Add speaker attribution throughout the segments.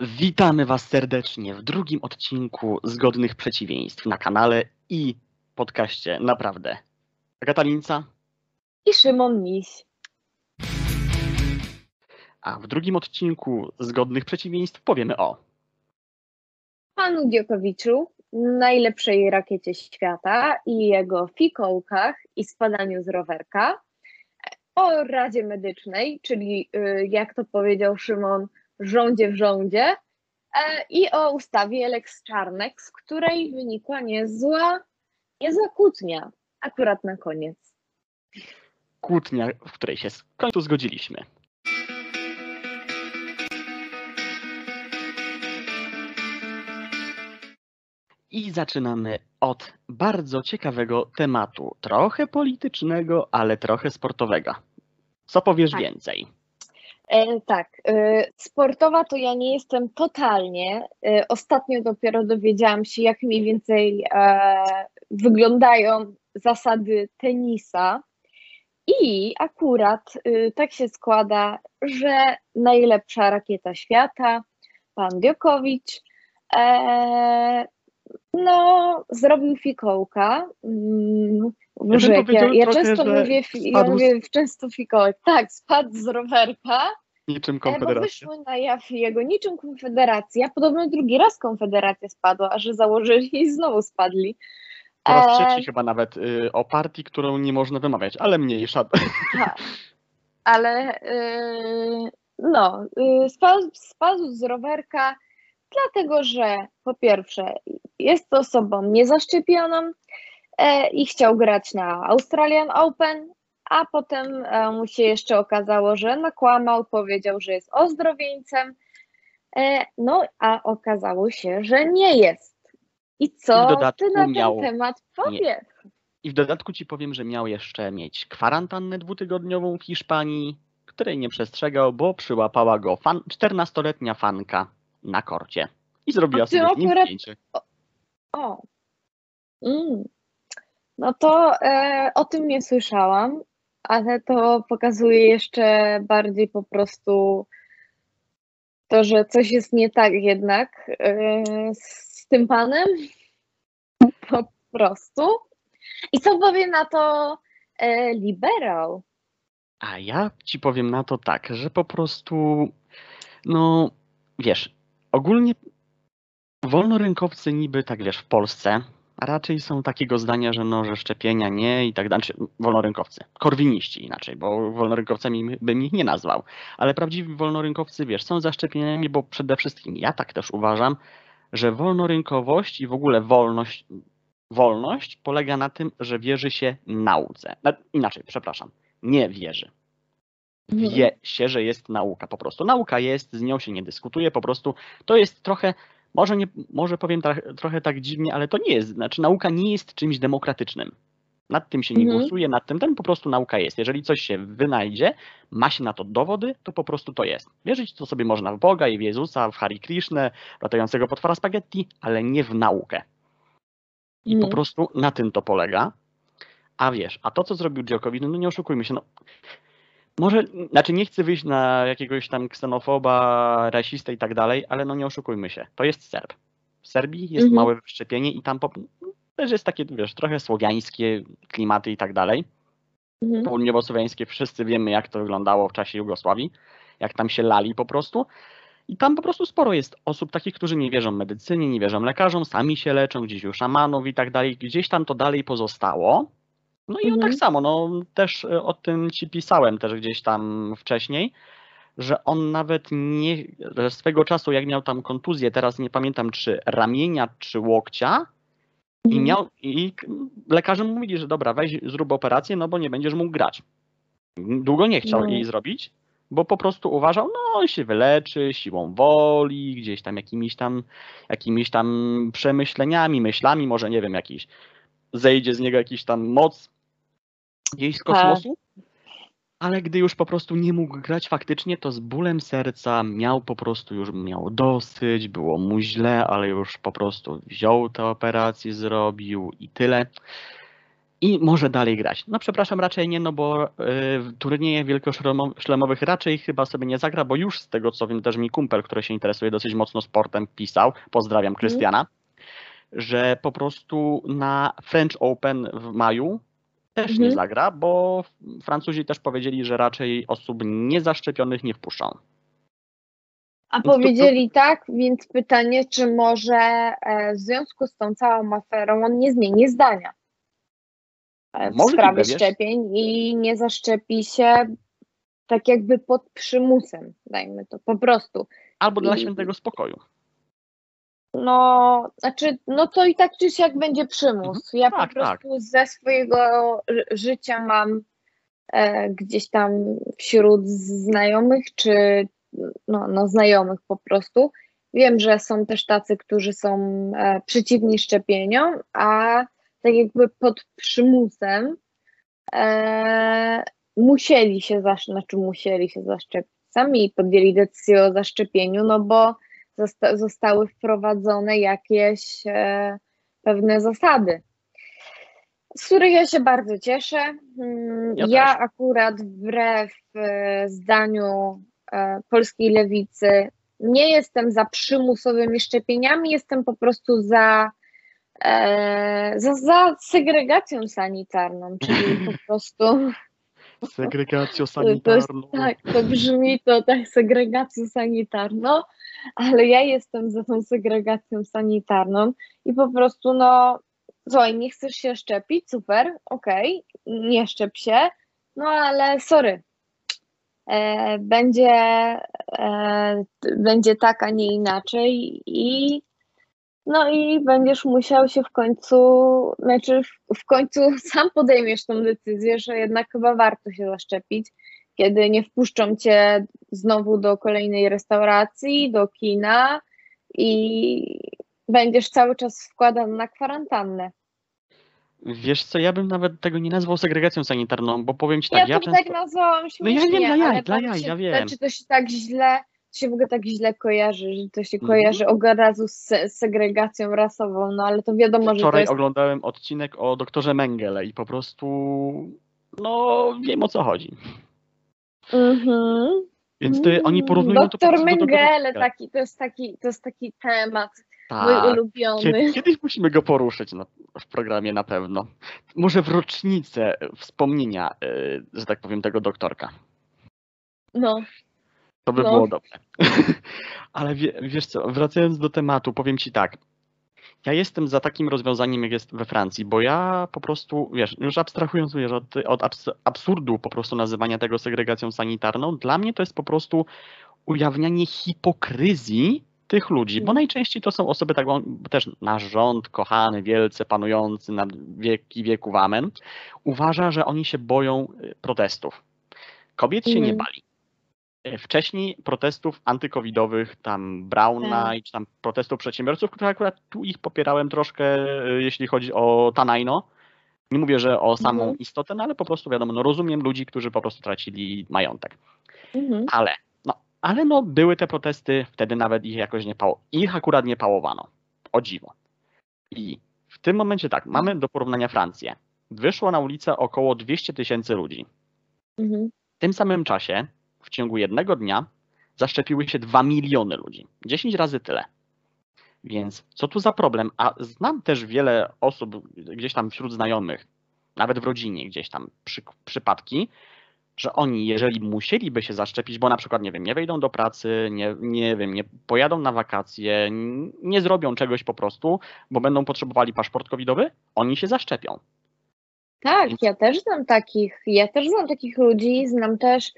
Speaker 1: Witamy Was serdecznie w drugim odcinku Zgodnych Przeciwieństw na kanale i podcaście Naprawdę. Agata Linca,
Speaker 2: i Szymon Miś.
Speaker 1: a w drugim odcinku Zgodnych Przeciwieństw powiemy o
Speaker 2: Panu Diokowiczu, najlepszej rakiecie świata i jego fikołkach i spadaniu z rowerka, o Radzie Medycznej, czyli y, jak to powiedział Szymon, rządzie w rządzie e, i o ustawie Lex Czarnek, z której wynikła niezła, niezła kłótnia, akurat na koniec.
Speaker 1: kłótnia, w której się w końcu zgodziliśmy. I zaczynamy od bardzo ciekawego tematu, trochę politycznego, ale trochę sportowego. Co powiesz
Speaker 2: Tak.
Speaker 1: więcej?
Speaker 2: E, tak, e, sportowa to ja nie jestem totalnie. E, ostatnio dopiero dowiedziałam się, jak mniej więcej wyglądają zasady tenisa. I akurat tak się składa, że najlepsza rakieta świata, pan Diokowicz, no, zrobił fikołka. Boże, ja, ja
Speaker 1: trochę,
Speaker 2: często mówię, ja
Speaker 1: spadł z-
Speaker 2: mówię często fikołek. Tak, spadł z rowerka.
Speaker 1: Niczym
Speaker 2: E, Bo
Speaker 1: Konfederacja.
Speaker 2: wyszło na jaw jego niczym Konfederacja. Podobno drugi raz Konfederacja spadła, a że założyli i znowu spadli.
Speaker 1: Po raz
Speaker 2: E,
Speaker 1: trzeci chyba nawet y, o partii, którą nie można wymawiać, ale mniejsza.
Speaker 2: tak. Ale yy, no, yy, spadł, spadł z rowerka, dlatego że po pierwsze jest osobą niezaszczepioną i chciał grać na Australian Open, a potem e, mu się jeszcze okazało, że nakłamał, powiedział, że jest ozdrowieńcem, e, no a okazało się, że nie jest. I
Speaker 1: I
Speaker 2: co
Speaker 1: dodatku
Speaker 2: ty na ten
Speaker 1: miał-
Speaker 2: temat powiesz?
Speaker 1: I w dodatku ci powiem, że miał jeszcze mieć kwarantannę dwutygodniową w Hiszpanii, której nie przestrzegał, bo przyłapała go fan, 14-letnia fanka na korcie. I zrobiła sobie z nim
Speaker 2: akurat-
Speaker 1: zdjęcie.
Speaker 2: O. Mm. No to e, o tym nie słyszałam, ale to pokazuje jeszcze bardziej po prostu to, że coś jest nie tak jednak e, z tym panem. Po prostu. I co powie na to e, liberał?
Speaker 1: A ja ci powiem na to tak, że po prostu, no wiesz, ogólnie wolnorynkowcy niby tak wiesz w Polsce raczej są takiego zdania, że no, że szczepienia nie i tak dalej, znaczy wolnorynkowcy, korwiniści inaczej, bo wolnorynkowcami bym ich nie nazwał, ale prawdziwi wolnorynkowcy wiesz, są za szczepieniami, bo przede wszystkim ja tak też uważam, że wolnorynkowość i w ogóle wolność, wolność polega na tym, że wierzy się nauce. Na- Inaczej, przepraszam, nie wierzy. Wie się, że jest nauka. Po prostu. Nauka jest, z nią się nie dyskutuje, po prostu to jest trochę, może, nie, może powiem tra- trochę tak dziwnie, ale to nie jest, znaczy nauka nie jest czymś demokratycznym. Nad tym się nie
Speaker 2: Mhm.
Speaker 1: głosuje, nad tym, ten po prostu nauka jest. Jeżeli coś się wynajdzie, ma się na to dowody, to po prostu to jest. Wierzyć to sobie można w Boga i w Jezusa, w Hari Krishnę, latającego potwora spaghetti, ale nie w naukę. I po
Speaker 2: Mhm.
Speaker 1: prostu na tym to polega. A wiesz, a to co zrobił Djokovic, no nie oszukujmy się, no może, znaczy nie chcę wyjść na jakiegoś tam ksenofoba, rasistę i tak dalej, ale no nie oszukujmy się, to jest Serb. W Serbii jest
Speaker 2: Mhm.
Speaker 1: małe wyszczepienie i tam też jest takie, wiesz, trochę słowiańskie klimaty i tak dalej.
Speaker 2: Mhm.
Speaker 1: Południowo-słowiańskie, wszyscy wiemy jak to wyglądało w czasie Jugosławii, jak tam się lali po prostu. I tam po prostu sporo jest osób takich, którzy nie wierzą medycynie, nie wierzą lekarzom, sami się leczą, gdzieś u szamanów i tak dalej. Gdzieś tam to dalej pozostało. No i on
Speaker 2: Mhm.
Speaker 1: tak samo, no też e, o tym ci pisałem też gdzieś tam wcześniej, że on nawet nie, swego czasu jak miał tam kontuzję, teraz nie pamiętam czy ramienia, czy łokcia i
Speaker 2: Mhm.
Speaker 1: miał, i lekarze mu mówili, że dobra, weź zrób operację, no bo nie będziesz mógł grać. Długo nie chciał
Speaker 2: No.
Speaker 1: jej zrobić, bo po prostu uważał, no on się wyleczy siłą woli, gdzieś tam jakimiś tam, jakimiś tam przemyśleniami, myślami, może nie wiem, jakiś zejdzie z niego jakiś tam moc gdzieś z
Speaker 2: Tak.
Speaker 1: kosmosu. Ale gdy już po prostu nie mógł grać faktycznie, to z bólem serca miał po prostu już miał dosyć, było mu źle, ale już po prostu wziął tę operację, zrobił i tyle. i może dalej grać. No przepraszam, raczej nie, no bo y, w turnieje wielkoszlemowych raczej chyba sobie nie zagra, bo już z tego co wiem, też mi kumpel, który się interesuje dosyć mocno sportem, pisał, pozdrawiam Krystiana, że po prostu na French Open w maju też nie
Speaker 2: Mhm.
Speaker 1: zagra, bo Francuzi też powiedzieli, że raczej osób niezaszczepionych nie wpuszczą.
Speaker 2: A
Speaker 1: to-
Speaker 2: powiedzieli tak, więc pytanie, czy może e, w związku z tą całą aferą on nie zmieni zdania e, w
Speaker 1: Możliwe,
Speaker 2: sprawie szczepień i nie zaszczepi się tak jakby pod przymusem, dajmy to, po prostu.
Speaker 1: Albo dla
Speaker 2: I-
Speaker 1: świętego spokoju.
Speaker 2: No, znaczy, no to i tak czy siak będzie przymus. Ja
Speaker 1: Tak,
Speaker 2: po prostu ze swojego ży- życia mam e, gdzieś tam wśród znajomych, czy no, no znajomych po prostu. Wiem, że są też tacy, którzy są e, przeciwni szczepieniom, a tak jakby pod przymusem e, musieli się zasz, znaczy musieli się zaszczepić. Sami podjęli decyzję o zaszczepieniu, no bo zosta- zostały wprowadzone jakieś e, pewne zasady, z których ja się bardzo cieszę. Mm,
Speaker 1: Ja
Speaker 2: Ja, akurat wbrew e, zdaniu e, polskiej lewicy nie jestem za przymusowymi szczepieniami, jestem po prostu za, e, za, za segregacją sanitarną, czyli po prostu
Speaker 1: Segregacją
Speaker 2: to
Speaker 1: sanitarną.
Speaker 2: tak, to brzmi to tak, segregacją sanitarną, ale ja jestem za tą segregacją sanitarną i po prostu no, słuchaj, nie chcesz się szczepić, super, okej, nie szczep się, no ale sorry, e, będzie, e, będzie tak, a nie inaczej i no i będziesz musiał się w końcu, znaczy w, końcu sam podejmiesz tą decyzję, że jednak chyba warto się zaszczepić, kiedy nie wpuszczą cię znowu do kolejnej restauracji, do kina i będziesz cały czas wkładany na kwarantannę.
Speaker 1: Wiesz co, ja bym nawet tego nie nazwał segregacją sanitarną, bo powiem ci tak,
Speaker 2: ja
Speaker 1: ja
Speaker 2: to tak nazwałam
Speaker 1: No ja
Speaker 2: śmiesznie,
Speaker 1: wiem, dla jaj, dla
Speaker 2: tak
Speaker 1: jaj, ja wiem.
Speaker 2: Czy to się tak źle, to się w ogóle tak źle kojarzy, że to się
Speaker 1: Mhm.
Speaker 2: kojarzy od razu z se- segregacją rasową, no ale to wiadomo, że to
Speaker 1: Wczoraj
Speaker 2: jest
Speaker 1: oglądałem odcinek o doktorze Mengele i po prostu no wiem o co chodzi.
Speaker 2: Mhm.
Speaker 1: Więc to, oni porównują to po
Speaker 2: Doktor
Speaker 1: do doktora
Speaker 2: Mengele,
Speaker 1: Mengele.
Speaker 2: taki, to, jest taki, to jest taki temat mój
Speaker 1: Tak.
Speaker 2: ulubiony.
Speaker 1: Kiedy, kiedyś musimy go poruszyć no, w programie na pewno. Może w rocznicę wspomnienia, y, że tak powiem, tego doktorka.
Speaker 2: No,
Speaker 1: To by
Speaker 2: No.
Speaker 1: było dobre. Ale wie, wiesz co, wracając do tematu, powiem ci tak. Ja jestem za takim rozwiązaniem, jak jest we Francji, bo ja po prostu, wiesz, już abstrahując wiesz, od, od abs- absurdu po prostu nazywania tego segregacją sanitarną, dla mnie to jest po prostu ujawnianie hipokryzji tych ludzi, bo
Speaker 2: Mhm.
Speaker 1: najczęściej to są osoby, tak, też nasz rząd, kochany, wielce panujący na wieki wieków amen, uważa, że oni się boją y, protestów. Kobiet się nie
Speaker 2: Mhm.
Speaker 1: bali. Y, Wcześniej protestów antykowidowych, tam Brauna
Speaker 2: Tak.
Speaker 1: i czy tam protestów przedsiębiorców, które akurat tu ich popierałem troszkę, y, jeśli chodzi o Tanajno. Nie mówię, że o samą
Speaker 2: Mhm.
Speaker 1: istotę, no ale po prostu wiadomo, no rozumiem ludzi, którzy po prostu tracili majątek.
Speaker 2: mhm.
Speaker 1: Ale, no, ale no były te protesty, wtedy nawet ich jakoś nie pało. Ich akurat nie pałowano. O dziwo. I w tym momencie tak, mamy do porównania Francję. Wyszło na ulicę około 200 tysięcy ludzi.
Speaker 2: Mhm.
Speaker 1: W tym samym czasie, w ciągu jednego dnia, zaszczepiły się 2 miliony ludzi. 10 razy tyle. Więc co tu za problem? A znam też wiele osób gdzieś tam wśród znajomych, nawet w rodzinie gdzieś tam przy, przypadki, że oni, jeżeli musieliby się zaszczepić, bo na przykład, nie wiem, nie wejdą do pracy, nie, nie wiem, nie pojadą na wakacje, nie zrobią czegoś po prostu, bo będą potrzebowali paszport covidowy, oni się zaszczepią.
Speaker 2: Tak,
Speaker 1: Więc-
Speaker 2: ja też znam takich, ja też znam takich ludzi, znam też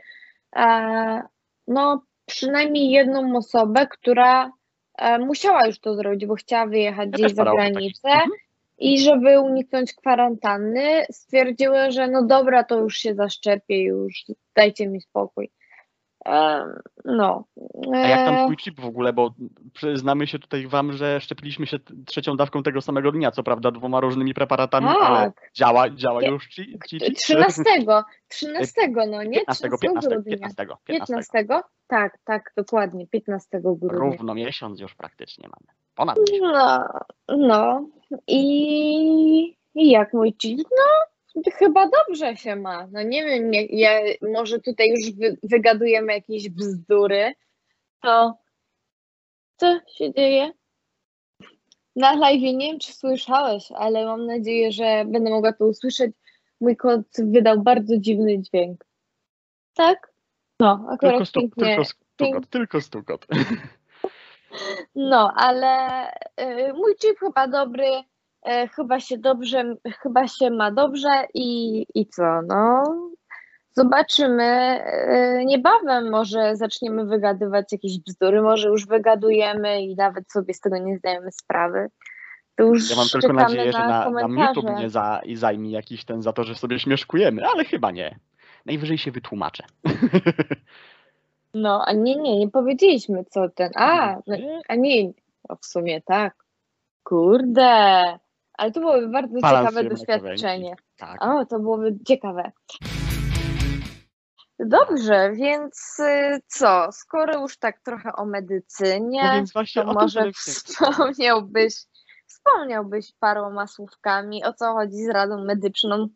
Speaker 2: no przynajmniej jedną osobę, która e, musiała już to zrobić, bo chciała wyjechać
Speaker 1: Ja
Speaker 2: gdzieś za
Speaker 1: takich.
Speaker 2: granicę
Speaker 1: Mhm.
Speaker 2: i żeby uniknąć kwarantanny, stwierdziły, że no dobra, to już się zaszczepię, już dajcie mi spokój. No.
Speaker 1: A jak tam
Speaker 2: E,
Speaker 1: twój chip w ogóle, bo przyznamy się tutaj wam, że szczepiliśmy się trzecią dawką tego samego dnia, co prawda dwoma różnymi preparatami, ale
Speaker 2: Tak.
Speaker 1: działa, działa
Speaker 2: Nie,
Speaker 1: już ci, ci, ci
Speaker 2: 13, 13, no nie?
Speaker 1: 15,
Speaker 2: 13
Speaker 1: 15,
Speaker 2: grudnia.
Speaker 1: 15, 15.
Speaker 2: 15? Tak, tak, dokładnie, 15 grudnia.
Speaker 1: Równo miesiąc już praktycznie mamy. Ponad miesiąc.
Speaker 2: No, no. I, I jak mój chip? No, chyba dobrze się ma. No nie wiem, nie, ja, może tutaj już wy, wygadujemy jakieś bzdury. To co się dzieje? Na live nie wiem, czy słyszałeś, ale mam nadzieję, że będę mogła to usłyszeć. Mój kot wydał bardzo dziwny dźwięk. Tak? No, akurat
Speaker 1: Tylko, stu,
Speaker 2: pięknie.
Speaker 1: tylko stukot, tylko stukot.
Speaker 2: No, ale y, mój chip chyba dobry, y, chyba się dobrze, chyba się ma dobrze i, i co, no. Zobaczymy. y, Niebawem może zaczniemy wygadywać jakieś bzdury, może już wygadujemy i nawet sobie z tego nie zdajemy sprawy. To już
Speaker 1: Ja mam tylko nadzieję, że na, nam
Speaker 2: komentarze.
Speaker 1: YouTube nie za, i zajmie jakiś ten za to, że sobie śmieszkujemy, ale chyba nie. Najwyżej się wytłumaczę.
Speaker 2: No, a nie, nie, nie powiedzieliśmy co ten. A, no,
Speaker 1: Nie?
Speaker 2: a nie, no w sumie tak. Kurde, ale to byłoby bardzo ciekawe doświadczenie.
Speaker 1: Tak.
Speaker 2: O, to byłoby ciekawe. Dobrze, więc y, co, skoro już tak trochę o medycynie,
Speaker 1: No więc właśnie
Speaker 2: to
Speaker 1: o tym
Speaker 2: może wspomniałbyś, wspomniałbyś paroma słówkami, o co chodzi z Radą Medyczną.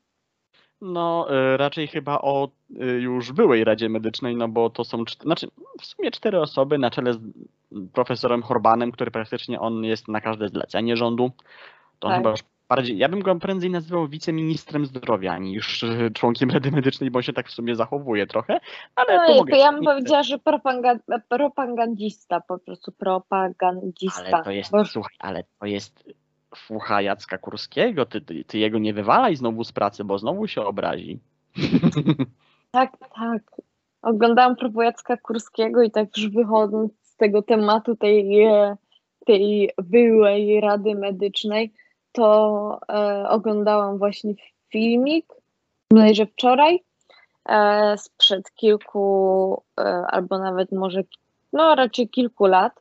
Speaker 1: No, y, raczej chyba o y, już byłej Radzie Medycznej, no bo to są, znaczy w sumie cztery osoby na czele z profesorem Horbanem, który praktycznie on jest na każde zlecenie rządu. To
Speaker 2: Tak.
Speaker 1: chyba bardziej, ja bym go prędzej nazywał wiceministrem zdrowia niż y, członkiem Rady Medycznej, bo się tak w sumie zachowuje trochę, ale
Speaker 2: No
Speaker 1: to mogę
Speaker 2: ja bym powiedziała, że propagandista, po prostu propagandista.
Speaker 1: Ale to jest,
Speaker 2: Bo-
Speaker 1: słuchaj, ale to jest fucha Jacka Kurskiego, ty, ty, ty jego nie wywalaj znowu z pracy, bo znowu się obrazi.
Speaker 2: Tak, tak. Oglądałam próbę Jacka Kurskiego i tak już wychodząc z tego tematu tej, e, tej byłej Rady Medycznej, to e, oglądałam właśnie filmik, bodajże wczoraj, e, sprzed kilku, e, albo nawet może, no raczej kilku lat,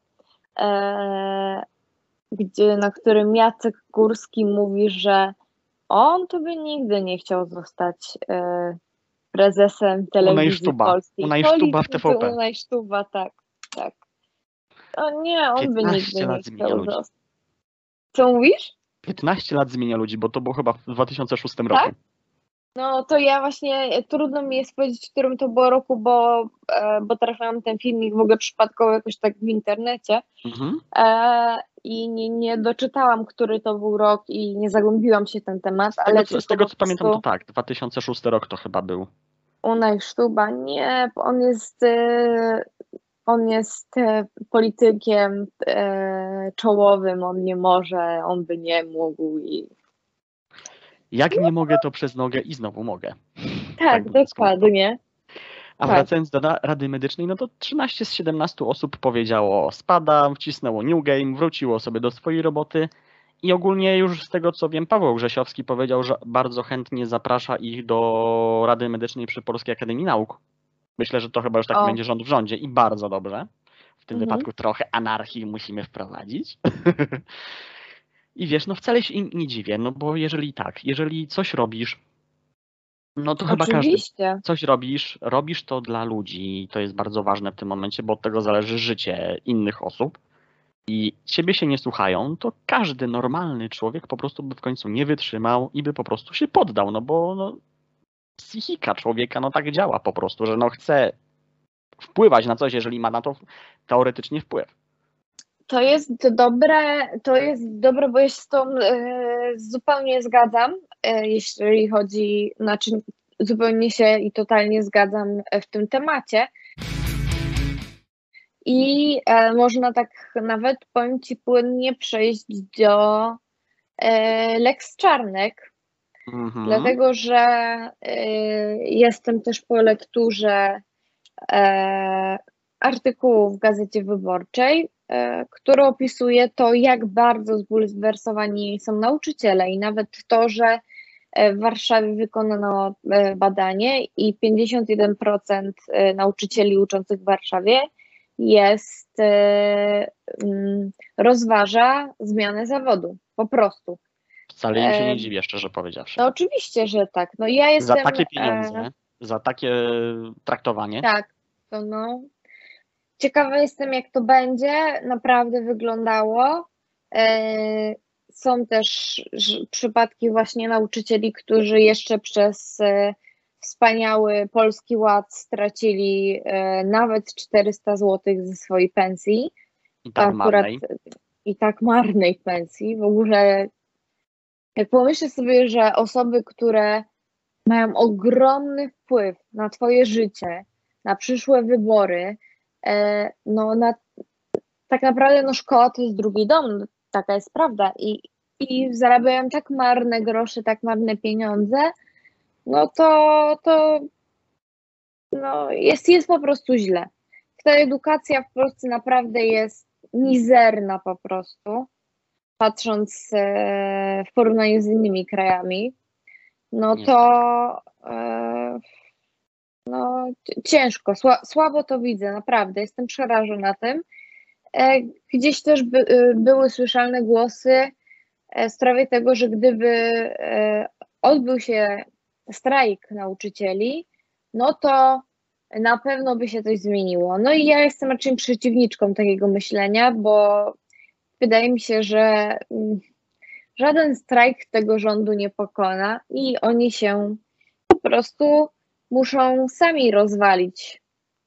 Speaker 2: e, gdzie, na którym Jacek Kurski mówi, że on to by nigdy nie chciał zostać e, prezesem telewizji
Speaker 1: Unajsztuba.
Speaker 2: polskiej.
Speaker 1: Unajsztuba w
Speaker 2: Politycy
Speaker 1: TVP.
Speaker 2: Tak, tak. O nie, on by
Speaker 1: 15
Speaker 2: nigdy nie chciał zostać. Co mówisz?
Speaker 1: 15 lat zmienia ludzi, bo to było chyba w 2006
Speaker 2: Tak?
Speaker 1: roku.
Speaker 2: No to ja właśnie, e, trudno mi jest powiedzieć, w którym to było roku, bo, e, bo trafiłam ten filmik w ogóle przypadkowo jakoś tak w internecie
Speaker 1: Mhm.
Speaker 2: e, i nie, nie doczytałam, który to był rok i nie zagłębiłam się w ten temat,
Speaker 1: Z tego,
Speaker 2: ale
Speaker 1: co, z tego co pamiętam, to tak, 2006 rok to chyba był.
Speaker 2: Unaj Sztuba, nie, on jest, e, on jest e, politykiem e, czołowym, on nie może, on by nie mógł i
Speaker 1: Jak nie mogę, to przez nogę i znowu mogę.
Speaker 2: tak,
Speaker 1: to
Speaker 2: dokładnie.
Speaker 1: A
Speaker 2: Tak.
Speaker 1: wracając do ra- Rady Medycznej, no to 13 z 17 osób powiedziało spada, wcisnęło New Game, wróciło sobie do swojej roboty i ogólnie już z tego co wiem, Paweł Grzesiowski powiedział, że bardzo chętnie zaprasza ich do Rady Medycznej przy Polskiej Akademii Nauk. Myślę, że to chyba już tak
Speaker 2: O.
Speaker 1: będzie rząd w rządzie i bardzo dobrze. W tym
Speaker 2: Mhm.
Speaker 1: wypadku trochę anarchii musimy wprowadzić. I wiesz, no wcale się im nie dziwię, no bo jeżeli tak, jeżeli coś robisz, no to chyba każdy
Speaker 2: Oczywiście.
Speaker 1: coś robisz, robisz to dla ludzi to jest bardzo ważne w tym momencie, bo od tego zależy życie innych osób i ciebie się nie słuchają, to każdy normalny człowiek po prostu by w końcu nie wytrzymał i by po prostu się poddał, no bo no, psychika człowieka no tak działa po prostu, że no chce wpływać na coś, jeżeli ma na to teoretycznie wpływ.
Speaker 2: To jest dobre, to jest dobre, bo ja się z tą e, zupełnie zgadzam, e, jeśli chodzi, znaczy zupełnie się i totalnie zgadzam w tym temacie. I e, można tak nawet, powiem Ci, płynnie przejść do e, Lex Czarnek,
Speaker 1: Mhm.
Speaker 2: dlatego że y, jestem też po lekturze e, artykułu w Gazecie Wyborczej, e, który opisuje to, jak bardzo zbulwersowani są nauczyciele i nawet to, że e, w Warszawie wykonano badanie i 51% e, nauczycieli uczących w Warszawie jest, mm, rozważa zmianę zawodu, po prostu.
Speaker 1: Wcale im się nie dziwię, szczerze powiedziawszy.
Speaker 2: No oczywiście, że tak. No ja jestem.
Speaker 1: za takie
Speaker 2: e,
Speaker 1: pieniądze, za takie traktowanie.
Speaker 2: tak, to no. Ciekawa jestem, jak to będzie naprawdę wyglądało. E, są też przypadki właśnie nauczycieli, którzy jeszcze przez e, wspaniały Polski Ład stracili nawet 400 zł ze swojej pensji.
Speaker 1: I tak marnej.
Speaker 2: i tak marnej pensji. W ogóle jak pomyślę sobie, że osoby, które mają ogromny wpływ na twoje życie, na przyszłe wybory, e, no na, tak naprawdę no szkoła to jest drugi dom, no, taka jest prawda i, i zarabiają tak marne grosze, tak marne pieniądze, no to, to no jest, jest po prostu źle. Ta edukacja w Polsce naprawdę jest mizerna po prostu, patrząc e, w porównaniu z innymi krajami, no to e, no, ciężko, sła, słabo to widzę, naprawdę, jestem przerażona tym. E, gdzieś też by, były słyszalne głosy w sprawie tego, że gdyby odbył się strajk nauczycieli, no to na pewno by się coś zmieniło. No i ja jestem raczej przeciwniczką takiego myślenia, bo wydaje mi się, że mm, żaden strajk tego rządu nie pokona i oni się po prostu muszą sami rozwalić.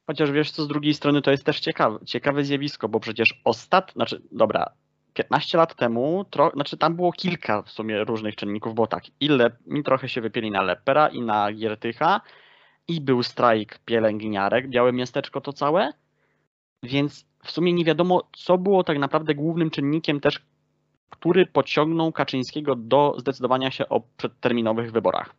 Speaker 1: Chociaż wiesz, co z drugiej strony to jest też ciekawe, ciekawe zjawisko, bo przecież ostatnio, znaczy, dobra, 15 lat temu, tro, znaczy tam było kilka w sumie różnych czynników, bo tak, ile, mi trochę się wypieli na Lepera i na Giertycha, i był strajk pielęgniarek, białe miasteczko to całe, więc w sumie nie wiadomo, co było tak naprawdę głównym czynnikiem też, który pociągnął Kaczyńskiego do zdecydowania się o przedterminowych wyborach.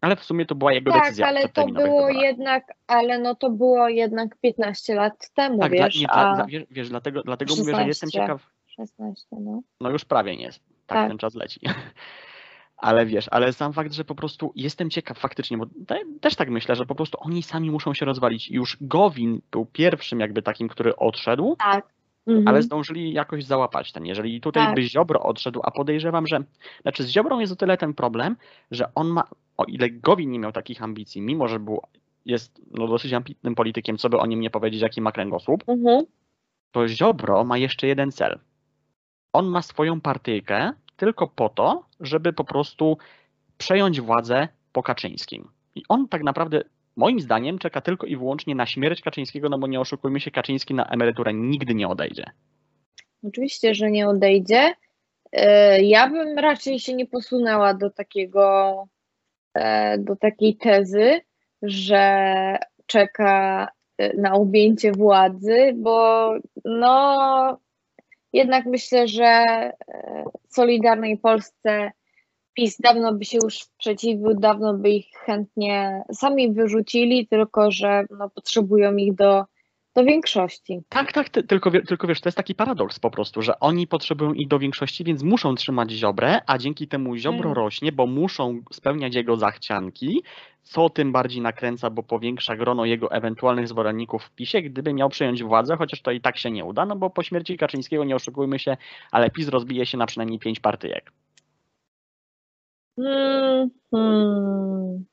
Speaker 1: Ale w sumie to była jego
Speaker 2: tak,
Speaker 1: decyzja.
Speaker 2: ale to było
Speaker 1: wyborach.
Speaker 2: jednak, ale no to było jednak 15 lat temu,
Speaker 1: tak,
Speaker 2: wiesz,
Speaker 1: dla, nie,
Speaker 2: a...
Speaker 1: dla, wiesz, wiesz, dlatego, dlatego mówię, że jestem ciekaw.
Speaker 2: 16, no.
Speaker 1: No już prawie nie jest. Tak,
Speaker 2: Tak.
Speaker 1: ten czas leci. Ale wiesz, ale sam fakt, że po prostu jestem ciekaw faktycznie, bo te, też tak myślę, że po prostu oni sami muszą się rozwalić. Już Gowin był pierwszym jakby takim, który odszedł,
Speaker 2: Tak. Mhm.
Speaker 1: ale zdążyli jakoś załapać ten. Jeżeli tutaj
Speaker 2: Tak.
Speaker 1: by Ziobro odszedł, a podejrzewam, że znaczy z Ziobrą jest o tyle ten problem, że on ma, o ile Gowin nie miał takich ambicji, mimo że był, jest no, dosyć ambitnym politykiem, co by o nim nie powiedzieć, jaki ma kręgosłup,
Speaker 2: Mhm.
Speaker 1: to Ziobro ma jeszcze jeden cel. On ma swoją partyjkę tylko po to, żeby po prostu przejąć władzę po Kaczyńskim. I on tak naprawdę, moim zdaniem, czeka tylko i wyłącznie na śmierć Kaczyńskiego, no bo nie oszukujmy się, Kaczyński na emeryturę nigdy nie odejdzie.
Speaker 2: Oczywiście, że nie odejdzie. E, Ja bym raczej się nie posunęła do takiego, e, do takiej tezy, że czeka e, na objęcie władzy, bo no jednak myślę, że e, Solidarnej Polsce PiS dawno by się już sprzeciwił, dawno by ich chętnie sami wyrzucili, tylko że no, potrzebują ich do, do większości.
Speaker 1: Tak, tak, ty, tylko, tylko wiesz, to jest taki paradoks po prostu, że oni potrzebują ich do większości, więc muszą trzymać Ziobrę, a dzięki temu Ziobro
Speaker 2: Mm.
Speaker 1: rośnie, bo muszą spełniać jego zachcianki, co tym bardziej nakręca, bo powiększa grono jego ewentualnych zwolenników w PiSie, gdyby miał przejąć władzę, chociaż to i tak się nie uda, no bo po śmierci Kaczyńskiego, nie oszukujmy się, ale PiS rozbije się na przynajmniej pięć partyjek.
Speaker 2: Hmm, hmm.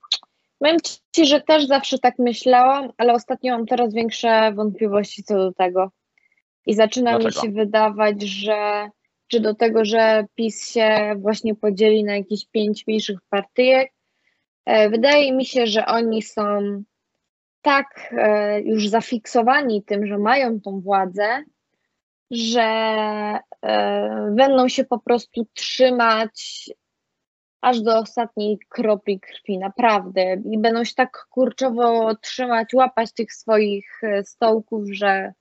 Speaker 2: Powiem Ci, że też zawsze tak myślałam, ale ostatnio mam coraz większe wątpliwości co do tego. I zaczyna mi
Speaker 1: Dlaczego?
Speaker 2: się wydawać, że czy do tego, że PiS się właśnie podzieli na jakieś pięć mniejszych partyjek, e, wydaje mi się, że oni są tak e, już zafiksowani tym, że mają tą władzę, że e, będą się po prostu trzymać aż do ostatniej kropli krwi, naprawdę. I będą się tak kurczowo trzymać, łapać tych swoich e, stołków, że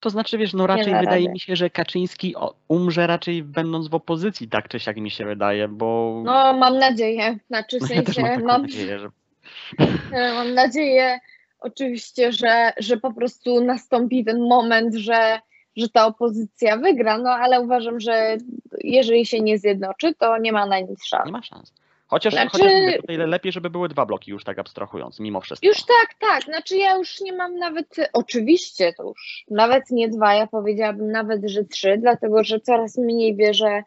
Speaker 1: To znaczy, wiesz, no raczej
Speaker 2: da
Speaker 1: wydaje
Speaker 2: rady.
Speaker 1: mi się, że Kaczyński umrze raczej będąc w opozycji, tak czy siak mi się wydaje, bo
Speaker 2: no mam nadzieję, znaczy w
Speaker 1: ja
Speaker 2: sensie
Speaker 1: mam
Speaker 2: mam,
Speaker 1: nadzieję, że
Speaker 2: mam nadzieję oczywiście, że, że po prostu nastąpi ten moment, że, że ta opozycja wygra, no ale uważam, że jeżeli się nie zjednoczy, to nie ma na nic szans.
Speaker 1: nie ma szans. Chociaż,
Speaker 2: Znaczy-
Speaker 1: chociaż mówię, tutaj lepiej, żeby były dwa bloki już tak abstrahując, mimo wszystko.
Speaker 2: Już tak, tak. Znaczy ja już nie mam nawet, oczywiście to już nawet nie dwa, ja powiedziałabym nawet, że trzy, dlatego że coraz mniej wierzę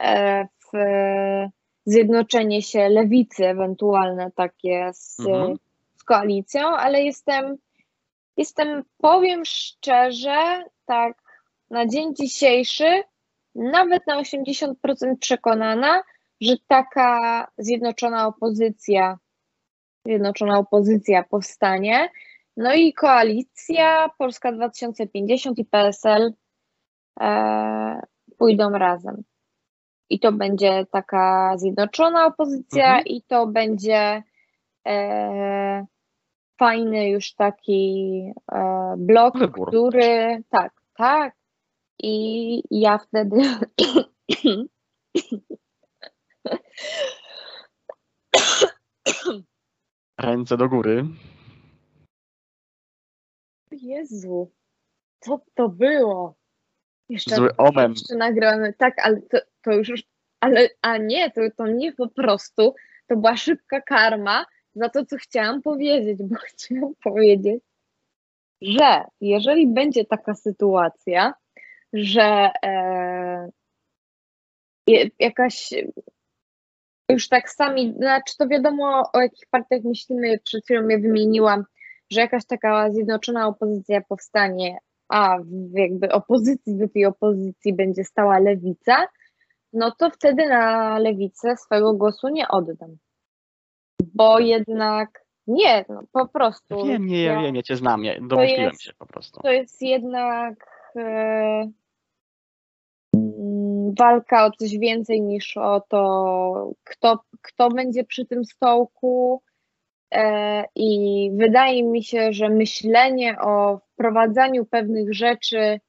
Speaker 2: e, w e, zjednoczenie się lewicy ewentualne takie z,
Speaker 1: Mhm.
Speaker 2: z koalicją, ale jestem, jestem, powiem szczerze, tak na dzień dzisiejszy nawet na 80% przekonana, że taka zjednoczona opozycja, zjednoczona opozycja powstanie. No i koalicja Polska 2050 i PSL e, pójdą razem. I to będzie taka zjednoczona opozycja,
Speaker 1: Mhm.
Speaker 2: i to będzie e, fajny już taki e, blok,
Speaker 1: Wybór.
Speaker 2: który tak, tak. I ja wtedy
Speaker 1: Ręce do góry.
Speaker 2: Jezu, co to było? Jeszcze,
Speaker 1: Zły omen.
Speaker 2: jeszcze nagramy. Tak, ale to, to już, ale, a nie, to, to nie po prostu, to była szybka karma za to, co chciałam powiedzieć, bo chciałam powiedzieć, że jeżeli będzie taka sytuacja, że e, jakaś już tak sami, znaczy to wiadomo o jakich partiach myślimy, przed chwilą je wymieniłam, że jakaś taka zjednoczona opozycja powstanie, a w jakby opozycji do tej opozycji będzie stała lewica, no to wtedy na lewicę swojego głosu nie oddam. Bo jednak nie, no po prostu.
Speaker 1: Wiem, nie, ja wiem, ja cię znam, ja domyśliłem
Speaker 2: jest-
Speaker 1: się po prostu.
Speaker 2: to jest jednak e, walka o coś więcej niż o to, kto, kto będzie przy tym stołku. E, I wydaje mi się, że myślenie o wprowadzaniu pewnych rzeczy,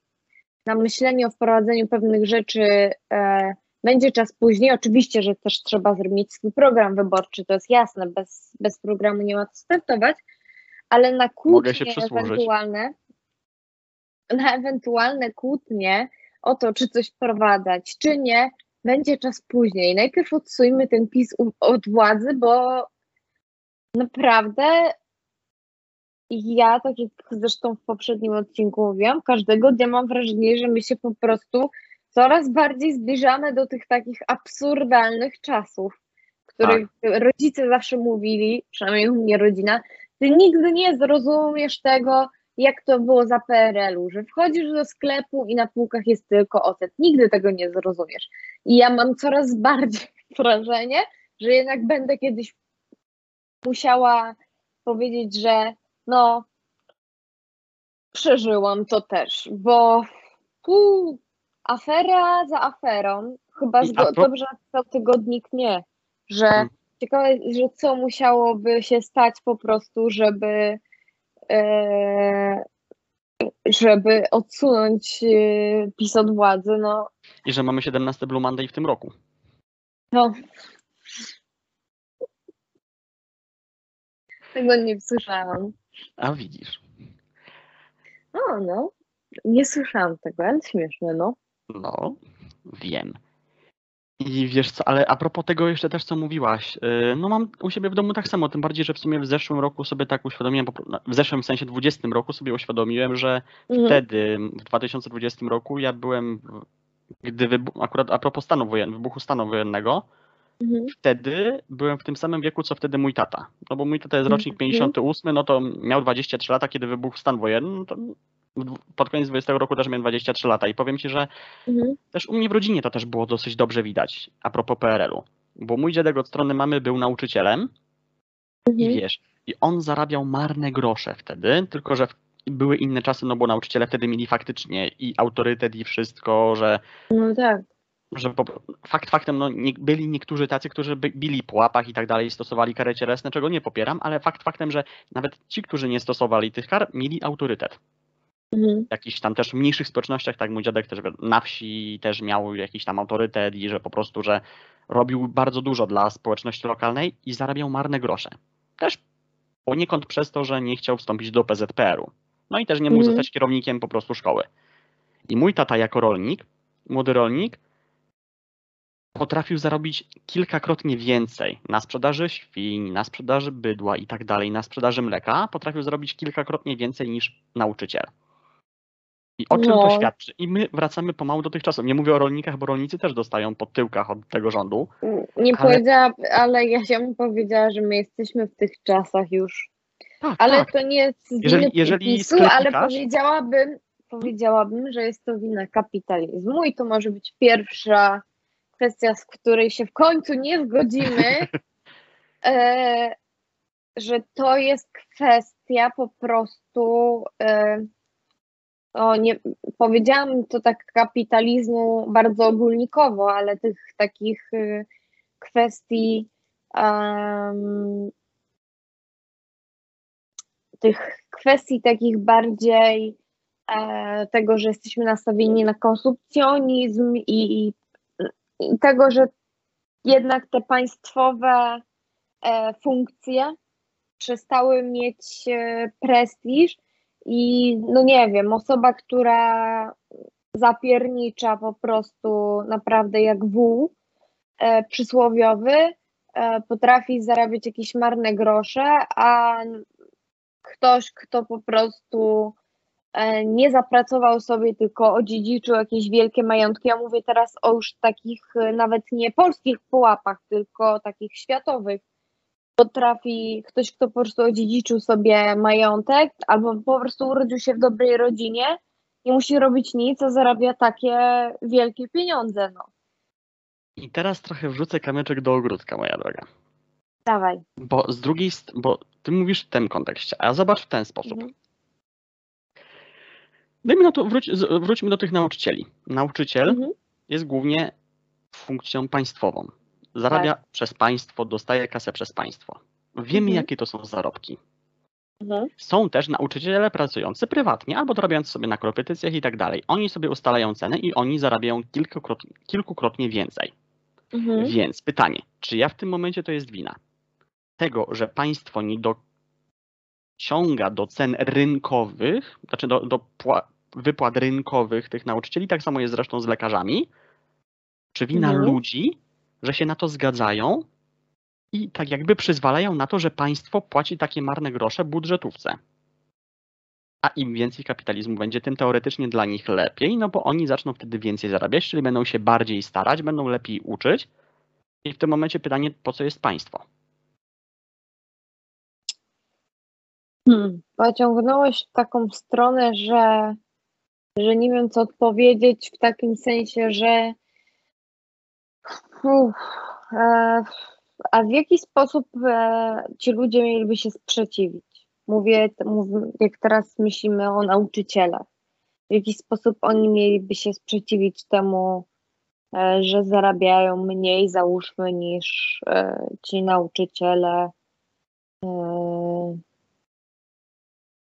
Speaker 2: na myślenie o wprowadzeniu pewnych rzeczy e, będzie czas później. Oczywiście, że też trzeba zrobić swój program wyborczy, to jest jasne, bez, bez programu nie ma co startować, ale na kłótnie ewentualne, na ewentualne kłótnie o to, czy coś wprowadzać, czy nie, będzie czas później. Najpierw odsujmy ten PiS od władzy, bo naprawdę ja, tak jak zresztą w poprzednim odcinku mówiłam, każdego dnia mam wrażenie, że my się po prostu coraz bardziej zbliżamy do tych takich absurdalnych czasów, których rodzice zawsze mówili, przynajmniej u mnie rodzina, ty nigdy nie zrozumiesz tego, jak to było za PRL-u, że wchodzisz do sklepu i na półkach jest tylko ocet. Nigdy tego nie zrozumiesz. I ja mam coraz bardziej wrażenie, że jednak będę kiedyś musiała powiedzieć, że no, przeżyłam to też, bo tu afera za aferą, chyba zgo- dobrze napisał tygodnik nie, że
Speaker 1: Hmm.
Speaker 2: ciekawe, że co musiałoby się stać po prostu, żeby żeby odsunąć e, PiS od władzy, no,
Speaker 1: I że mamy 17 Blue Monday w tym roku.
Speaker 2: no. Tego nie słyszałam.
Speaker 1: A widzisz.
Speaker 2: O, no. Nie słyszałam tego, ale śmieszne, no.
Speaker 1: No, wiem. I wiesz co, ale a propos tego jeszcze też, co mówiłaś, yy, no mam u siebie w domu tak samo, tym bardziej, że w sumie w zeszłym roku sobie tak uświadomiłem, w zeszłym w sensie 20 roku sobie uświadomiłem, że
Speaker 2: Mhm.
Speaker 1: wtedy, w 2020 roku, ja byłem, gdy wybu- akurat a propos stanu wojen, wybuchu stanu wojennego,
Speaker 2: Mhm.
Speaker 1: wtedy byłem w tym samym wieku, co wtedy mój tata. No bo mój tata jest rocznik
Speaker 2: Mhm.
Speaker 1: 58, no to miał 23 lata, kiedy wybuchł stan wojenny, no to pod koniec 20 roku też miałem 23 lata i powiem ci, że
Speaker 2: Mhm.
Speaker 1: też u mnie w rodzinie to też było dosyć dobrze widać, a propos PRL-u. Bo mój dziadek od strony mamy był nauczycielem i
Speaker 2: Mhm.
Speaker 1: wiesz, i on zarabiał marne grosze wtedy, tylko że były inne czasy, no bo nauczyciele wtedy mieli faktycznie i autorytet i wszystko, że
Speaker 2: No tak.
Speaker 1: że po, fakt faktem, no, nie, byli niektórzy tacy, którzy by, bili po łapach i tak dalej, stosowali kary cielesne, czego nie popieram, ale fakt faktem, że nawet ci, którzy nie stosowali tych kar, mieli autorytet.
Speaker 2: Mhm.
Speaker 1: Jakiś tam też mniejszych społecznościach, tak mój dziadek też na wsi też miał jakiś tam autorytet i że po prostu, że robił bardzo dużo dla społeczności lokalnej i zarabiał marne grosze. Też poniekąd przez to, że nie chciał wstąpić do PZPR-u. No i też nie mógł
Speaker 2: Mhm.
Speaker 1: zostać kierownikiem po prostu szkoły. I mój tata jako rolnik, młody rolnik, potrafił zarobić kilkakrotnie więcej na sprzedaży świń, na sprzedaży bydła i tak dalej, na sprzedaży mleka, potrafił zarobić kilkakrotnie więcej niż nauczyciel. I o czym to
Speaker 2: No.
Speaker 1: świadczy? I my wracamy pomału do tych czasów. Nie mówię o rolnikach, bo rolnicy też dostają po tyłkach od tego rządu.
Speaker 2: Nie
Speaker 1: Ale-
Speaker 2: powiedziała, ale ja się bym powiedziała, że my jesteśmy w tych czasach już.
Speaker 1: Tak,
Speaker 2: Ale
Speaker 1: tak.
Speaker 2: to nie jest z
Speaker 1: Jeżeli- jeżeli
Speaker 2: PiSu, ale powiedziałabym, powiedziałabym, że jest to wina kapitalizmu i to może być pierwsza kwestia, z której się w końcu nie zgodzimy, e, że to jest kwestia po prostu, e, o nie, powiedziałam to tak kapitalizmu bardzo ogólnikowo, ale tych takich e, kwestii um, tych kwestii takich bardziej e, tego, że jesteśmy nastawieni na konsumpcjonizm i, i, i tego, że jednak te państwowe e, funkcje przestały mieć e, prestiż i no nie wiem, osoba, która zapiernicza po prostu naprawdę jak wół e, przysłowiowy, e, potrafi zarabiać jakieś marne grosze, a ktoś, kto po prostu e, nie zapracował sobie, tylko odziedziczył jakieś wielkie majątki. Ja mówię teraz o już takich e, nawet nie polskich pułapach, tylko takich światowych. Potrafi ktoś, kto po prostu odziedziczył sobie majątek, albo po prostu urodził się w dobrej rodzinie, nie musi robić nic, a zarabia takie wielkie pieniądze. No.
Speaker 1: I teraz trochę wrzucę kamyczek do ogródka, moja droga.
Speaker 2: Dawaj.
Speaker 1: Bo z drugiej bo ty mówisz w tym kontekście, a zobacz w ten sposób.
Speaker 2: Mhm.
Speaker 1: Dajmy na to, wróć, wróćmy do tych nauczycieli. Nauczyciel
Speaker 2: Mhm.
Speaker 1: jest głównie funkcją państwową. Zarabia
Speaker 2: Tak.
Speaker 1: przez państwo, dostaje kasę przez państwo. Wiemy,
Speaker 2: Mhm.
Speaker 1: jakie to są zarobki.
Speaker 2: Mhm.
Speaker 1: Są też nauczyciele pracujący prywatnie albo zarabiający sobie na korepetycjach i tak dalej. Oni sobie ustalają ceny i oni zarabiają kilkukrotnie, kilkukrotnie więcej.
Speaker 2: Mhm.
Speaker 1: Więc pytanie, czy ja w tym momencie to jest wina tego, że państwo nie dociąga do cen rynkowych, znaczy do, do pła- wypłat rynkowych tych nauczycieli, tak samo jest zresztą z lekarzami, czy wina
Speaker 2: Mhm.
Speaker 1: ludzi, że się na to zgadzają i tak jakby przyzwalają na to, że państwo płaci takie marne grosze budżetówce. A im więcej kapitalizmu będzie, tym teoretycznie dla nich lepiej, no bo oni zaczną wtedy więcej zarabiać, czyli będą się bardziej starać, będą lepiej uczyć. I w tym momencie pytanie, po co jest państwo?
Speaker 2: Hmm. Pociągnąłeś taką stronę, że, że nie wiem, co odpowiedzieć, w takim sensie, że. Uff, e, a w jaki sposób e, ci ludzie mieliby się sprzeciwić? Mówię, mów, jak teraz myślimy o nauczycielach. W jaki sposób oni mieliby się sprzeciwić temu, e, że zarabiają mniej, załóżmy, niż e, ci nauczyciele e,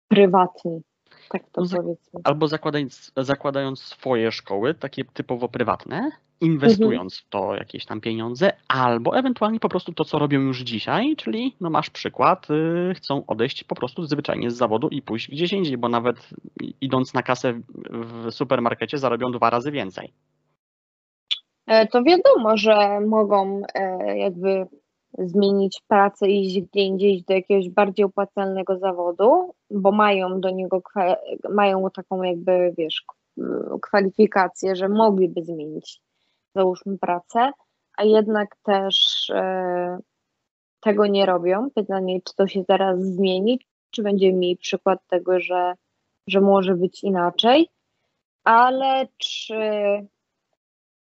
Speaker 2: prywatni, tak to
Speaker 1: No
Speaker 2: powiedzmy.
Speaker 1: Albo zakładając, zakładając swoje szkoły, takie typowo prywatne, inwestując w to jakieś tam pieniądze, albo ewentualnie po prostu to, co robią już dzisiaj, czyli no masz przykład, y, chcą odejść po prostu zwyczajnie z zawodu i pójść gdzieś indziej, bo nawet idąc na kasę w- supermarkecie zarobią dwa razy więcej.
Speaker 2: E, To wiadomo, że mogą e, jakby zmienić pracę i iść gdzie indziej, do jakiegoś bardziej opłacalnego zawodu, bo mają do niego, mają taką jakby, wiesz, kwalifikację, że mogliby zmienić, załóżmy, pracę, a jednak też e, tego nie robią. Pytanie, czy to się zaraz zmieni, czy będzie mi przykład tego, że, że może być inaczej, ale czy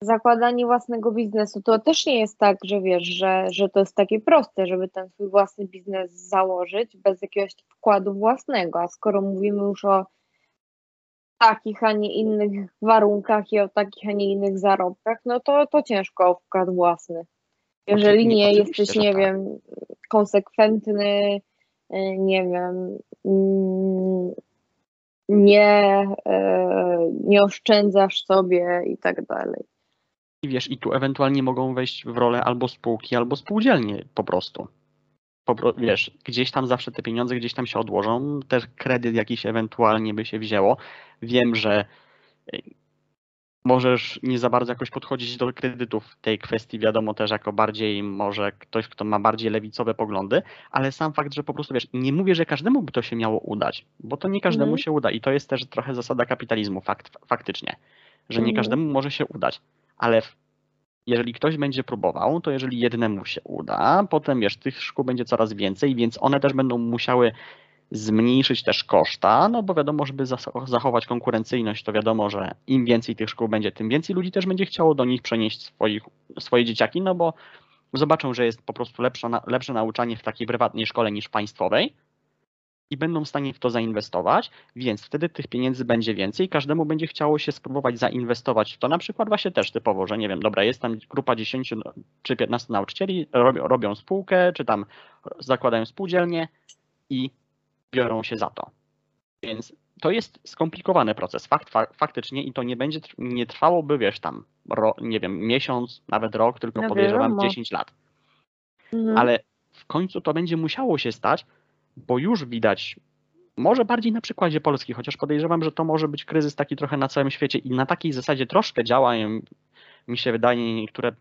Speaker 2: zakładanie własnego biznesu to też nie jest tak, że wiesz, że, że to jest takie proste, żeby ten swój własny biznes założyć bez jakiegoś wkładu własnego. A skoro mówimy już o takich, a nie innych warunkach i o takich, a nie innych zarobkach, no to, to ciężko o wkład własny. Jeżeli nie
Speaker 1: oczywiście,
Speaker 2: jesteś, nie
Speaker 1: tak.
Speaker 2: wiem, konsekwentny, y, nie wiem, mm, nie, e, nie oszczędzasz sobie i tak dalej.
Speaker 1: I wiesz, i tu ewentualnie mogą wejść w rolę albo spółki, albo spółdzielnie po prostu. Wiesz, gdzieś tam zawsze te pieniądze gdzieś tam się odłożą, też kredyt jakiś ewentualnie by się wzięło. Wiem, że y, możesz nie za bardzo jakoś podchodzić do kredytów w tej kwestii, wiadomo też jako bardziej może ktoś, kto ma bardziej lewicowe poglądy, ale sam fakt, że po prostu wiesz, nie mówię, że każdemu by to się miało udać, bo to nie każdemu
Speaker 2: Mhm.
Speaker 1: się uda i to jest też trochę zasada kapitalizmu fakt, faktycznie, że nie
Speaker 2: Mhm.
Speaker 1: każdemu może się udać, ale w- jeżeli ktoś będzie próbował, to jeżeli jednemu się uda, potem wiesz, tych szkół będzie coraz więcej, więc one też będą musiały zmniejszyć też koszta, no bo wiadomo, żeby zachować konkurencyjność, to wiadomo, że im więcej tych szkół będzie, tym więcej ludzi też będzie chciało do nich przenieść swoich, swoje dzieciaki, no bo zobaczą, że jest po prostu lepsze, lepsze nauczanie w takiej prywatnej szkole niż państwowej i będą w stanie w to zainwestować, więc wtedy tych pieniędzy będzie więcej, każdemu będzie chciało się spróbować zainwestować w to, na przykład właśnie też typowo, że nie wiem, dobra, jest tam grupa 10 czy 15 nauczycieli, robią, robią spółkę, czy tam zakładają spółdzielnie i biorą się za to. Więc to jest skomplikowany proces, fakt, fa, faktycznie i to nie będzie, nie trwałoby, wiesz, tam, ro, nie wiem, miesiąc, nawet rok, tylko
Speaker 2: No
Speaker 1: podejrzewam
Speaker 2: wiadomo.
Speaker 1: 10 lat
Speaker 2: Mhm.
Speaker 1: ale w końcu to będzie musiało się stać, bo już widać, może bardziej na przykładzie Polski, chociaż podejrzewam, że to może być kryzys taki trochę na całym świecie i na takiej zasadzie troszkę działają, mi się wydaje, niektóre,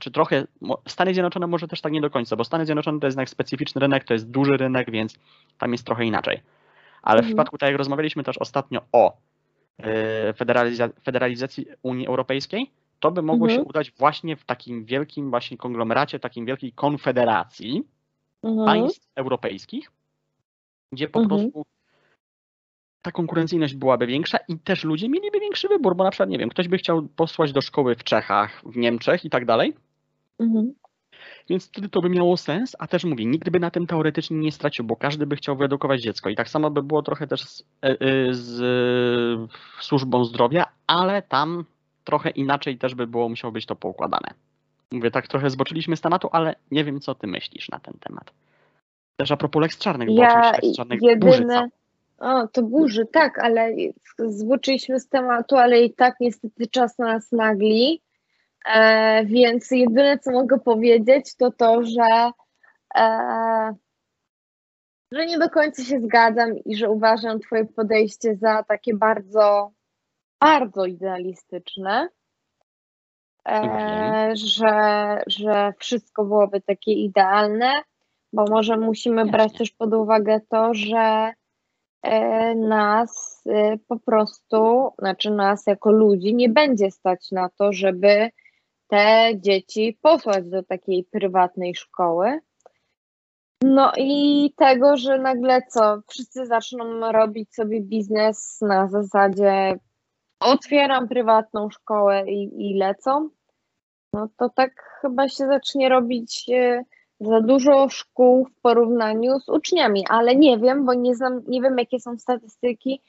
Speaker 1: czy trochę, mo- Stany Zjednoczone może też tak nie do końca, bo Stany Zjednoczone to jest jednak specyficzny rynek, to jest duży rynek, więc tam jest trochę inaczej. Ale w
Speaker 2: Mhm.
Speaker 1: przypadku, tak jak rozmawialiśmy też ostatnio o e, federaliza- federalizacji Unii Europejskiej, to by mogło
Speaker 2: Mhm.
Speaker 1: się udać właśnie w takim wielkim właśnie konglomeracie, takiej wielkiej konfederacji,
Speaker 2: Mhm.
Speaker 1: państw europejskich, gdzie po
Speaker 2: Mhm.
Speaker 1: prostu ta konkurencyjność byłaby większa i też ludzie mieliby większy wybór, bo na przykład, nie wiem, ktoś by chciał posłać do szkoły w Czechach, w Niemczech i tak dalej,
Speaker 2: Mhm.
Speaker 1: więc wtedy to by miało sens, a też mówię, nikt by na tym teoretycznie nie stracił, bo każdy by chciał wyedukować dziecko i tak samo by było trochę też z, e, e, z e, służbą zdrowia, ale tam trochę inaczej też by było musiało być to poukładane. Mówię, tak trochę zboczyliśmy z tematu, ale nie wiem, co ty myślisz na ten temat. Też a propos Lex Czarnych, bo
Speaker 2: Ja
Speaker 1: Lex Czarnych burzy
Speaker 2: jedyne. O, to burzy, tak, ale zboczyliśmy z tematu, ale i tak niestety czas nas nagli. E, więc jedyne, co mogę powiedzieć, to to, że, e, że nie do końca się zgadzam i że uważam Twoje podejście za takie bardzo, bardzo idealistyczne. E, że, że wszystko byłoby takie idealne, bo może musimy brać też pod uwagę to, że e, nas e, po prostu, znaczy nas jako ludzi, nie będzie stać na to, żeby te dzieci posłać do takiej prywatnej szkoły. No i tego, że nagle co, wszyscy zaczną robić sobie biznes na zasadzie otwieram prywatną szkołę i, i lecą, no to tak chyba się zacznie robić e, za dużo szkół w porównaniu z uczniami, ale nie wiem, bo nie znam, nie wiem jakie są statystyki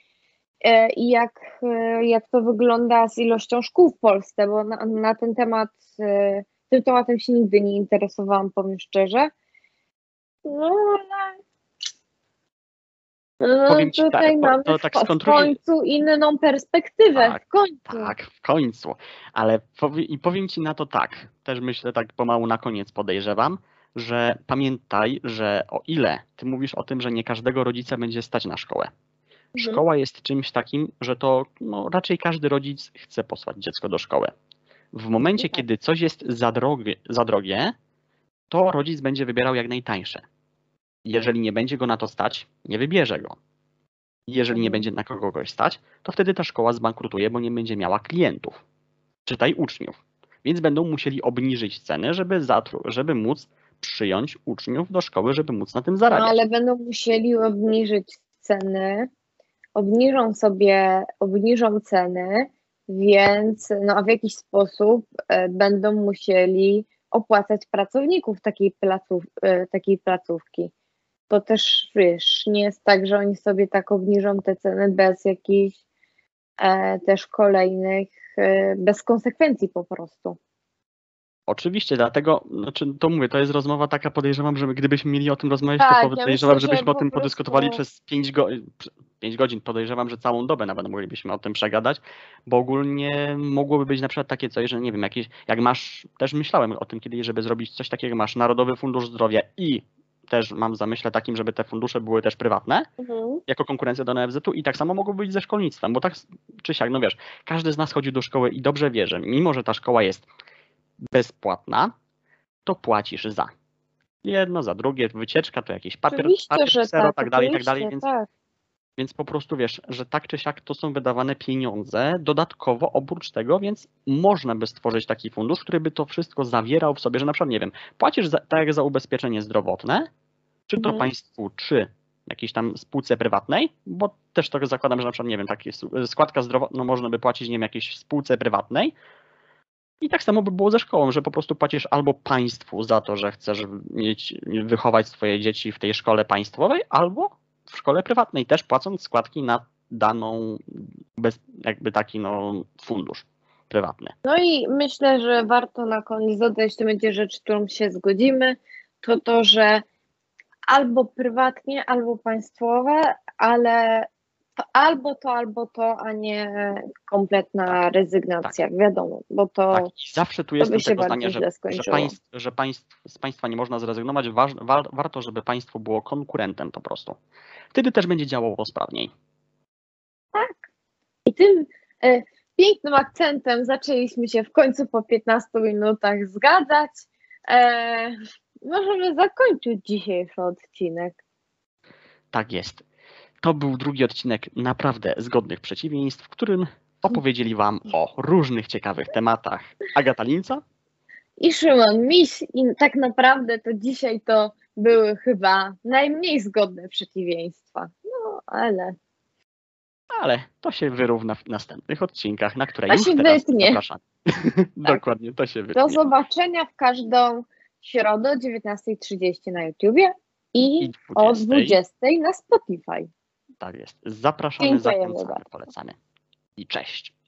Speaker 2: e, i jak, e, jak to wygląda z ilością szkół w Polsce, bo na, na ten temat, e, tym tematem się nigdy nie interesowałam, powiem szczerze. No ale no,
Speaker 1: Powiem ci
Speaker 2: tutaj
Speaker 1: tak,
Speaker 2: mamy
Speaker 1: to
Speaker 2: w,
Speaker 1: tak
Speaker 2: w
Speaker 1: skontruję-
Speaker 2: końcu inną perspektywę,
Speaker 1: Tak,
Speaker 2: w końcu.
Speaker 1: Tak, w końcu. Ale powie, i powiem ci na to tak, też myślę tak pomału na koniec podejrzewam, że pamiętaj, że o ile ty mówisz o tym, że nie każdego rodzica będzie stać na szkołę.
Speaker 2: Mhm.
Speaker 1: Szkoła jest czymś takim, że to no, raczej każdy rodzic chce posłać dziecko do szkoły. W momencie,
Speaker 2: tak.
Speaker 1: kiedy coś jest za drogie, za drogie, to rodzic będzie wybierał jak najtańsze. Jeżeli nie będzie go na to stać, nie wybierze go. Jeżeli nie
Speaker 2: Mhm.
Speaker 1: będzie na kogoś stać, to wtedy ta szkoła zbankrutuje, bo nie będzie miała klientów, czytaj uczniów. Więc będą musieli obniżyć ceny, żeby, żeby móc przyjąć uczniów do szkoły, żeby móc na tym
Speaker 2: No,
Speaker 1: zarabiać.
Speaker 2: ale będą musieli obniżyć ceny, obniżą sobie, obniżą ceny, więc no, a w jakiś sposób e, będą musieli opłacać pracowników takiej, placów, e, takiej placówki. To też wiesz, nie jest tak, że oni sobie tak obniżą te ceny bez jakichś e, też kolejnych, e, bez konsekwencji po prostu.
Speaker 1: Oczywiście, dlatego, znaczy, to mówię, to jest rozmowa taka, podejrzewam, że gdybyśmy mieli o tym rozmawiać,
Speaker 2: Tak,
Speaker 1: to
Speaker 2: ja
Speaker 1: podejrzewam,
Speaker 2: że
Speaker 1: żebyśmy o
Speaker 2: po
Speaker 1: tym
Speaker 2: prostu-
Speaker 1: podyskutowali przez 5 go, pięć godzin. Podejrzewam, że całą dobę nawet moglibyśmy o tym przegadać, bo ogólnie mogłoby być na przykład takie coś, że nie wiem, jakieś, jak masz, też myślałem o tym kiedyś, żeby zrobić coś takiego, masz Narodowy Fundusz Zdrowia i też mam zamyśle takim, żeby te fundusze były też prywatne, jako konkurencja do NFZ-u i tak samo mogło być ze szkolnictwem, bo tak czy siak, no wiesz, każdy z nas chodzi do szkoły i dobrze wie, że mimo, że ta szkoła jest bezpłatna, to płacisz za. Jedno, za drugie, wycieczka to jakiś papier,
Speaker 2: Oczywiście,
Speaker 1: papier ksero,
Speaker 2: tak,
Speaker 1: tak dalej, tak dalej, więc,
Speaker 2: tak.
Speaker 1: więc po prostu wiesz, że tak czy siak to są wydawane pieniądze dodatkowo oprócz tego, więc można by stworzyć taki fundusz, który by to wszystko zawierał w sobie, że na przykład, nie wiem, płacisz za, tak jak za ubezpieczenie zdrowotne, czy to
Speaker 2: Mhm.
Speaker 1: państwu, czy jakiejś tam spółce prywatnej, bo też to zakładam, że na przykład, nie wiem, takie składka zdrowotna, no można by płacić, nie wiem, jakiejś spółce prywatnej. I tak samo by było ze szkołą, że po prostu płacisz albo państwu za to, że chcesz mieć, wychować swoje dzieci w tej szkole państwowej, albo w szkole prywatnej, też płacąc składki na daną, bez, jakby taki no, fundusz prywatny.
Speaker 2: No i myślę, że warto na koniec dodać, to będzie rzecz, którą się zgodzimy, to to, że albo prywatnie, albo państwowe, ale albo to, albo to, a nie kompletna rezygnacja, wiadomo, bo to
Speaker 1: Tak, zawsze tu
Speaker 2: się
Speaker 1: tego zdania, że, że, państw, że państw, z państwa nie można zrezygnować, waż, wa, warto, żeby państwo było konkurentem po prostu. Wtedy też będzie działało sprawniej.
Speaker 2: I tym e, pięknym akcentem zaczęliśmy się w końcu po 15 minutach zgadzać. E, możemy zakończyć dzisiejszy odcinek.
Speaker 1: Tak jest. To był drugi odcinek naprawdę zgodnych przeciwieństw, w którym opowiedzieli Wam o różnych ciekawych tematach Agata Linca
Speaker 2: I Szymon Miś, i tak naprawdę to dzisiaj to były chyba najmniej zgodne przeciwieństwa. No, ale
Speaker 1: ale to się wyrówna w następnych odcinkach, na które
Speaker 2: To
Speaker 1: już
Speaker 2: się
Speaker 1: teraz
Speaker 2: wytnie.
Speaker 1: zapraszam. Dokładnie, to się wytnie.
Speaker 2: do zobaczenia w każdą środę o 19.30 na YouTubie i,
Speaker 1: I
Speaker 2: o
Speaker 1: 20.
Speaker 2: 20.00 na Spotify.
Speaker 1: Tak jest. Zapraszamy, zachęcamy, polecamy. I cześć.